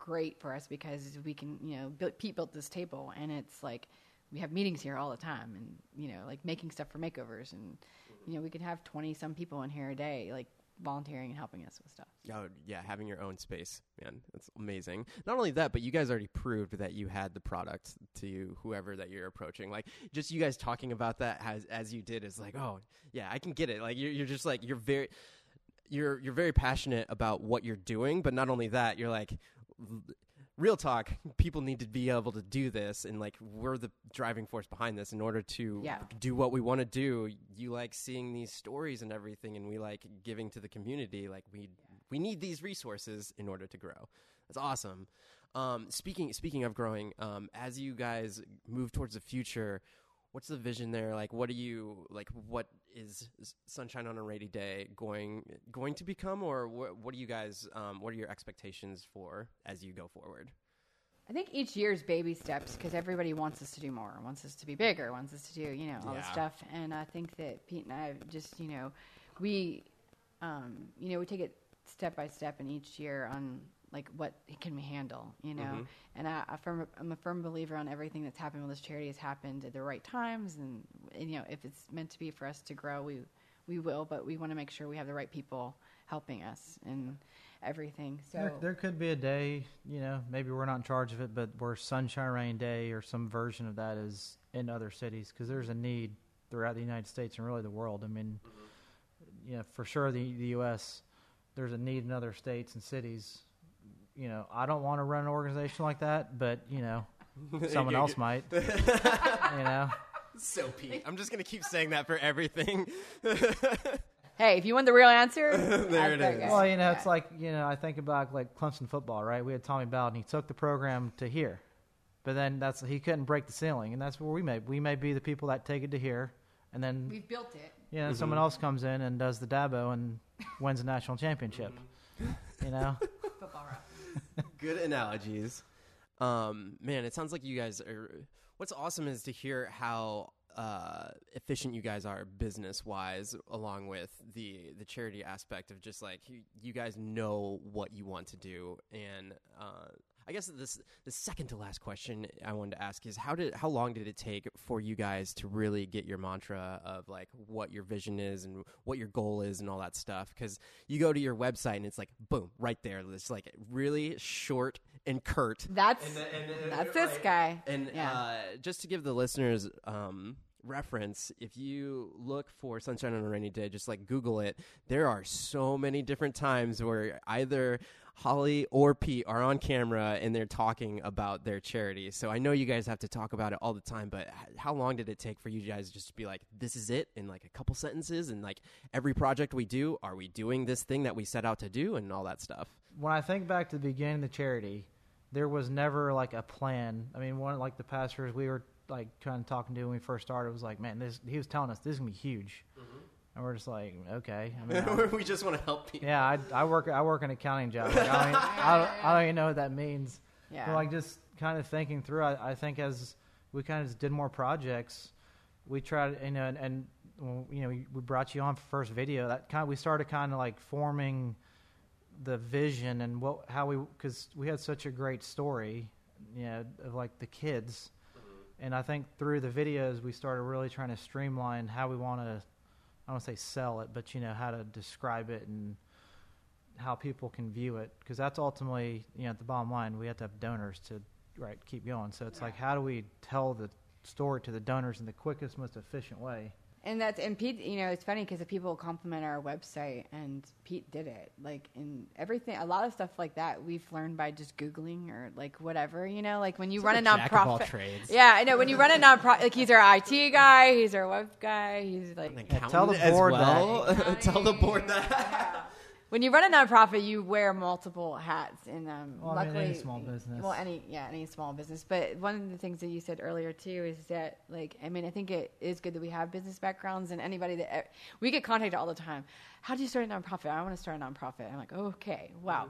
great for us because we can you know build, Pete built this table and it's like we have meetings here all the time and you know like making stuff for makeovers and you know we could have 20 some people in here a day like volunteering and helping us with stuff Oh yeah, having your own space, man, that's amazing. Not only that, but you guys already proved that you had the product to whoever that you're approaching. Like just you guys talking about that as as you did is like, oh yeah, I can get it. Like you're you're just like you're very you're you're very passionate about what you're doing, but not only that, you're like real talk, people need to be able to do this and like we're the driving force behind this in order to Yeah. do what we want to do. You like seeing these stories and everything and we like giving to the community like we we need these resources in order to grow. That's awesome. Um, speaking speaking of growing, um, as you guys move towards the future, what's the vision there? Like, what are you like? What is Sunshine on a Ranney Day going going to become, or what, what are you guys? Um, what are your expectations for as you go forward? I think each year's baby steps because everybody wants us to do more, wants us to be bigger, wants us to do you know all this stuff. And I think that Pete and I have just you know we um, you know we take it step by step in each year on like what can we handle, you know. Mm-hmm. And I, I firm, I'm a firm believer on everything that's happened with this charity has happened at the right times, and, and you know if it's meant to be for us to grow, we we will. But we want to make sure we have the right people helping us and everything. So There, there could be a day, you know, maybe we're not in charge of it, but where Sunshine Rain Day or some version of that is in other cities because there's a need throughout the United States and really the world. I mean, mm-hmm. you know, for sure the the U.S. There's a need in other states and cities. You know, I don't want to run an organization like that, but you know, someone else might. you know, So Pete, I'm just gonna keep saying that for everything. hey, if you want the real answer, There it ask that is. guy. well, you know, it's like you know, I think about like Clemson football, right? We had Tommy Bowden. He took the program to here, but then that's he couldn't break the ceiling, and that's where we may we may be the people that take it to here, and then We've built it. you know mm-hmm. someone else comes in and does the Dabo and wins a national championship. Mm-hmm. You know, Football route. Good analogies. Um, man, it sounds like you guys are. What's awesome is to hear how uh, efficient you guys are business wise, along with the the charity aspect of just like you, guys know what you want to do. And uh, I guess this the second to last question I wanted to ask is how did how long did it take for you guys to really get your mantra of like what your vision is and what your goal is and all that stuff? Because you go to your website and it's like boom right there. It's like really short and curt. That's that's this guy. And yeah. uh, just to give the listeners um, reference, if you look for Sunshine on a Ranney Day, just like Google it, there are so many different times where either Holly or Pete are on camera and they're talking about their charity. So I know you guys have to talk about it all the time, but how long did it take for you guys just to be like, this is it in like a couple sentences? And like every project we do, are we doing this thing that we set out to do and all that stuff? when I think back to the beginning of the charity, there was never like a plan. I mean, one like the pastors we were like kind of talking to when we first started was like, man, this. He was telling us this is gonna be huge, mm-hmm. And we're just like, okay. I mean, I- we just want to help people. yeah, I, I work I work an accounting job. Like, I, don't, even- I, don't, I don't even know what that means. Yeah. But like just kind of thinking through, I, I think as we kind of just did more projects, we tried, you know, and, and you know, we, we brought you on for first video. That kind of, we started kind of like forming the vision and what how we because we had such a great story, you know, of like the kids. Mm-hmm. And I think through the videos, we started really trying to streamline how we want to, I don't want to say sell it, but you know how to describe it and how people can view it because that's ultimately you know at the bottom line we have to have donors to right keep going. So it's like, how do we tell the story to the donors in the quickest, most efficient way? And that's and Pete, you know, it's funny because the people compliment our website, and Pete did it. Like in everything, a lot of stuff like that we've learned by just googling or like whatever. You know, like when you run a jack of all nonprofit. trades. Yeah, I know. When you run a nonprofit, like he's our IT guy, he's our web guy, he's like. Accountant tell the as board well. that. tell the board that. When you run a nonprofit, you wear multiple hats, and um, Well, I mean, any small business. Well, any yeah, any small business. But one of the things that you said earlier too is that, like, I mean, I think it is good that we have business backgrounds, and anybody that we get contacted all the time. How do you start a nonprofit? I want to start a nonprofit. I'm like, okay, wow.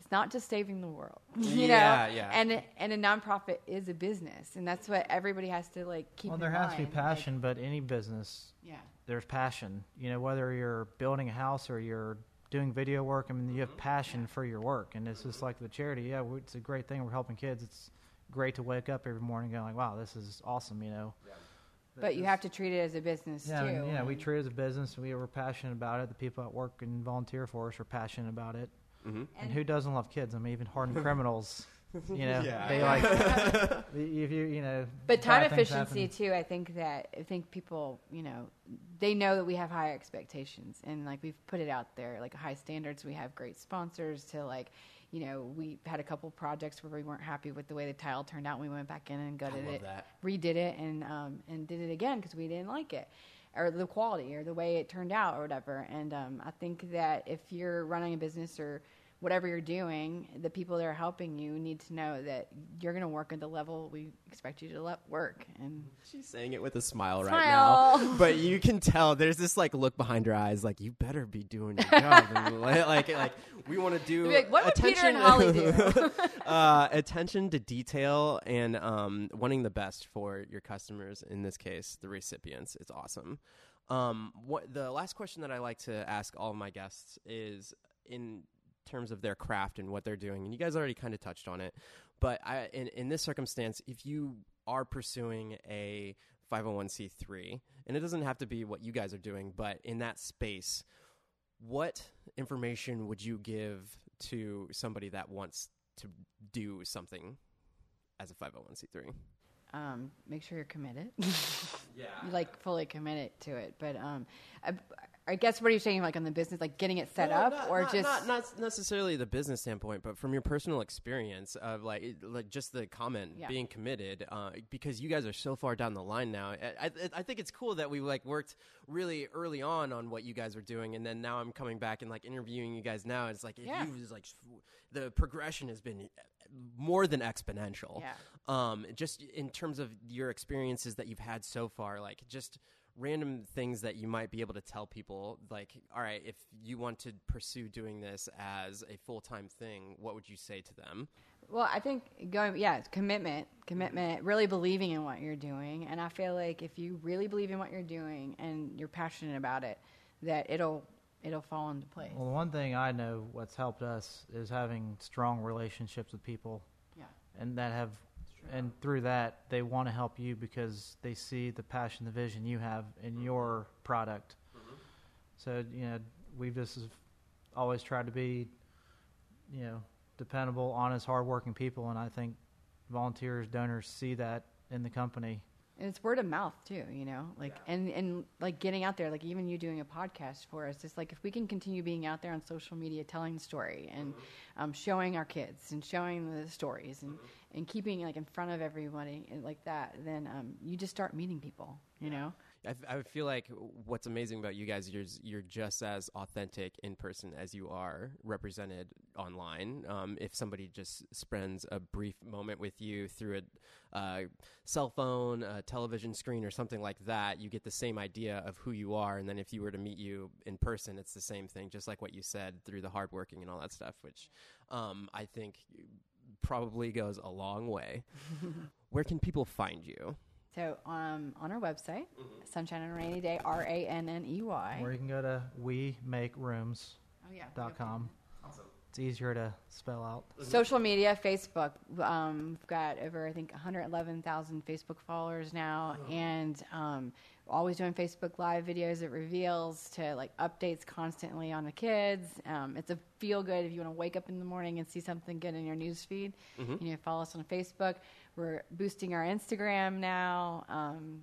It's not just saving the world, you Yeah, know. yeah. And and a nonprofit is a business, and that's what everybody has to like keep. well, in there has to be mind. Like, passion, but any business yeah. there's passion. You know, whether you're building a house or you're doing video work, I mean, you Mm-hmm. have passion for your work, and it's just like the charity. Yeah, it's a great thing. We're helping kids. It's great to wake up every morning going, like, "Wow, this is awesome." You know. But you have to treat it as a business Yeah, too. and, yeah. We treat it as a business. We were passionate about it. The people at work and volunteer for us are passionate about it. Mhm. And, who doesn't love kids? I mean, even hardened criminals. You know, Yeah. they like if you you know. But time bad things efficiency happen. too. I think that I think people, you know, they know that we have high expectations, and like we've put it out there, like high standards. We have great sponsors to like, you know, we had a couple projects where we weren't happy with the way the tile turned out. and We went back in and gutted love it, that. redid it, and um, and did it again because we didn't like it. Or the quality, or the way it turned out, or whatever. And um, I think that if you're running a business or whatever you're doing, the people that are helping you need to know that you're going to work at the level we expect you to let work. And She's saying it with a smile, right now, but you can tell there's this like look behind her eyes, like you better be doing your job. and, like, like, we want to do like, "What would Peter attention, and Holly do?" uh, attention to detail and um, wanting the best for your customers. In this case, the recipients. It's awesome. Um, what the last question that I like to ask all of my guests is in terms of their craft and what they're doing, and you guys already kind of touched on it. But I, in in this circumstance, if you are pursuing a 501c3, and it doesn't have to be what you guys are doing, but in that space, what information would you give to somebody that wants to do something as a 501c3? um, make sure you're committed. Yeah. like fully committed to it. But um, I, I guess what are you saying, like on the business, like getting it set up, not, or not, just not, not necessarily the business standpoint, but from your personal experience of like like just the comment Yeah. being committed, uh, because you guys are so far down the line now. I, I, I think it's cool that we like worked really early on on what you guys were doing, and then now I'm coming back and like interviewing you guys now. It's like Yeah. you like the progression has been more than exponential. Yeah. Um, just in terms of your experiences that you've had so far, like just random things that you might be able to tell people, like, all right, if you want to pursue doing this as a full time thing, what would you say to them? Well, I think going, yeah, it's commitment, commitment, really believing in what you're doing. And I feel like if you really believe in what you're doing and you're passionate about it, that it'll it'll fall into place. Well, the one thing I know what's helped us is having strong relationships with people, yeah. and that have, and through that they want to help you because they see the passion, the vision you have in mm-hmm. your product. Mm-hmm. So you know, we've just always tried to be, you know, dependable, honest, hardworking people, and I think volunteers, donors see that in the company. And it's word of mouth too, you know, like and and like getting out there, like even you doing a podcast for us. It's like if we can continue being out there on social media, telling the story and mm-hmm. um, showing our kids and showing the stories and and keeping like in front of everybody like that, then um, you just start meeting people, you know. I feel like what's amazing about you guys, you're, you're just as authentic in person as you are represented online. Um, if somebody just spends a brief moment with you through a uh, cell phone, a television screen, or something like that, you get the same idea of who you are. And then if you were to meet you in person, it's the same thing, just like what you said through the hardworking and all that stuff, which um, I think probably goes a long way. Where can people find you? So um, on our website, Sunshine and Ranney Day, R A N N E Y. Or you can go to we make rooms Oh yeah. dot com. It's easier to spell out. Social media, Facebook. Um, we've got over, I think, 111,000 Facebook followers now, and um, always doing Facebook Live videos. It reveals to like updates constantly on the kids. Um, it's a feel good if you want to wake up in the morning and see something good in your news feed. You know, follow us on Facebook. We're boosting our Instagram now. Um,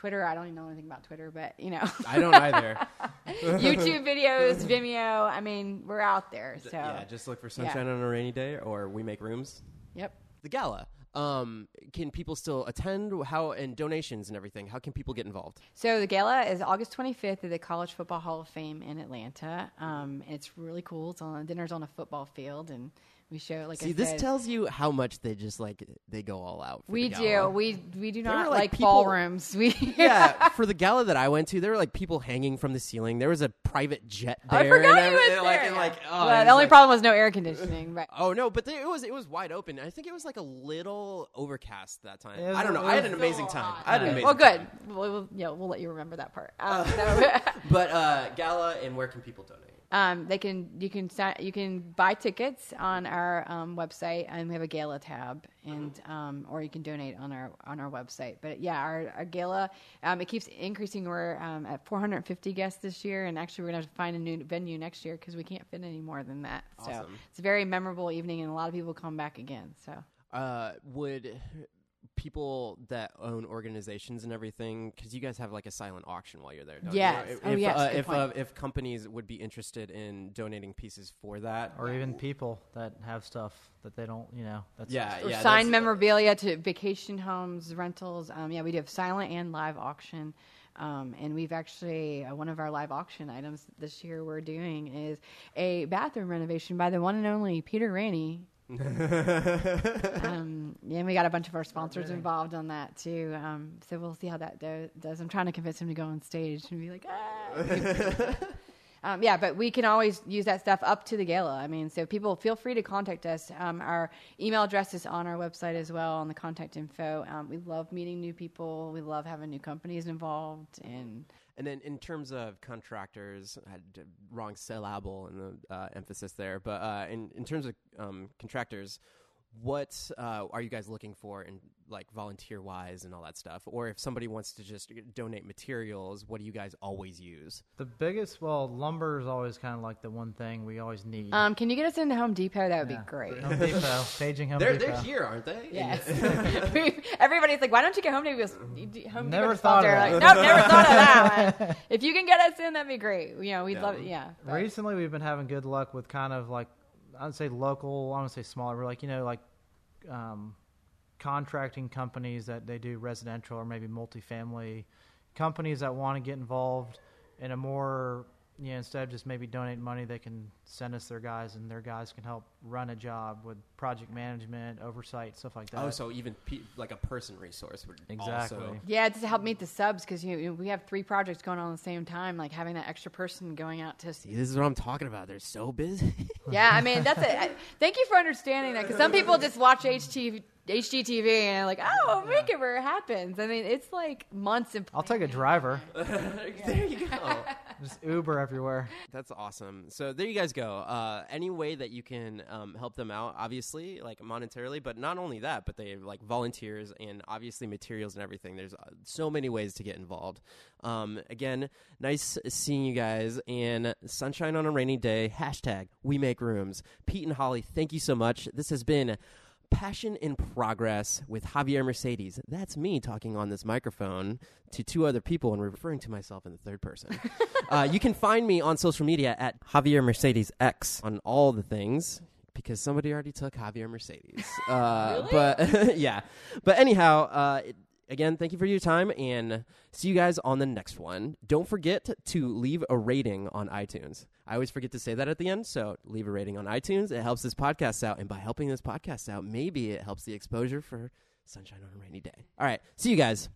Twitter, I don't even know anything about Twitter, but you know, I don't either. YouTube videos, Vimeo. I mean, we're out there. So, yeah, just look for Sunshine on a Ranney Day or We Make Rooms. yep. The gala. Um, can people still attend? How and donations and everything? How can people get involved? So the gala is August 25th at the College Football Hall of Fame in Atlanta. Um, it's really cool. It's on dinner's on a football field, and we show like See, I this said, tells you how much they just like they go all out. For we do. gala. We we do not were, like, like, people- ballrooms. We yeah, for the gala that I went to, there were like people hanging from the ceiling. There was a private jet there. I forgot and he was everything, there. Like, and, like, oh, well, it the was only like- problem was no air conditioning. But Oh no, but there, it was it was wide open. I think it was like a little overcast that time. Was- I don't know. I had an amazing time. I had an amazing. well, good. time. We'll, we'll, yeah, we'll let you remember that part. Um, so- But uh, gala and where can people donate? Um, they can you can sign, you can buy tickets on our um, website, and we have a gala tab, and um, or you can donate on our on our website. But yeah, our, our gala um, it keeps increasing. We're um, at 450 guests this year, and actually we're gonna have to find a new venue next year because we can't fit any more than that. So it's a very memorable evening, and a lot of people come back again. So Uh, would people that own organizations and everything because you guys have like a silent auction while you're there don't Yes. you? If, Oh, if, yes, uh, good if, point. uh, if companies would be interested in donating pieces for that Or even people that have stuff that they don't, you know. That's yeah or yeah signed that's- memorabilia to vacation homes, rentals. Um, yeah, we do have silent and live auction. Um, and we've actually, uh, one of our live auction items this year we're doing is a bathroom renovation by the one and only Peter Ranney. um, yeah, and we got a bunch of our sponsors involved on that too. Um, so we'll see how that do- does. I'm trying to convince him to go on stage and be like, ah. Um, yeah, but we can always use that stuff up to the gala. I mean, so people feel free to contact us. Um, our email address is on our website as well on the contact info. Um, we love meeting new people. We love having new companies involved, and And then in terms of contractors, I had wrong syllable and the uh, emphasis there. But uh, in in terms of um, contractors, what uh, are you guys looking for in like volunteer wise and all that stuff? Or if somebody wants to just donate materials, what do you guys always use? the biggest. Well, lumber is always kind of like the one thing we always need. um, can you get us into Home Depot? That would Yeah. be great. Home Depot, paging Home They're Depot. they're here, aren't they? Yes. Everybody's like, why don't you get Home Depot? Goes, Home Never Depot thought of sponsor. that. Like, nope, never thought of that one. If you can get us in, that'd be great. You know, we'd Yeah. love it. Yeah. but- Recently, we've been having good luck with kind of like I'd say local. I don't say smaller. Like you know like um, contracting companies that they do residential or maybe multifamily companies that want to get involved in a more you know instead of just maybe donating money, they can send us their guys and their guys can help run a job with project management, oversight, stuff like that. Oh, so even pe- like a person resource would Exactly. Also, Yeah, it's to help meet the subs because you know, we have three projects going on at the same time. Like having that extra person going out to. See, this is what I'm talking about. They're so busy. Yeah, I mean that's it. I- Thank you for understanding that because some people just watch HT, HGTV and they're like, oh, make it where it happens. I mean, it's like months of. I'll take a driver. there you go. Just Uber everywhere. That's awesome. So there you guys go. Uh, any way that you can um, help them out, obviously, like monetarily, but not only that, but they have like volunteers and obviously materials and everything. There's uh, so many ways to get involved. Um, again, nice seeing you guys. And sunshine on a Ranney day. Hashtag We Make Rooms. Pete and Holly, thank you so much. This has been. Passion in Progress with Javier Mercedes. That's me talking on this microphone to two other people and referring to myself in the third person. uh, you can find me on social media at Javier Mercedes X on all the things because somebody already took Javier Mercedes. Uh, But yeah, but anyhow, uh, it, again, thank you for your time and see you guys on the next one. Don't forget to leave a rating on iTunes. I always forget to say that at the end, so leave a rating on iTunes. It helps this podcast out, and by helping this podcast out, maybe it helps the exposure for Sunshine on a Ranney Day. All right, see you guys.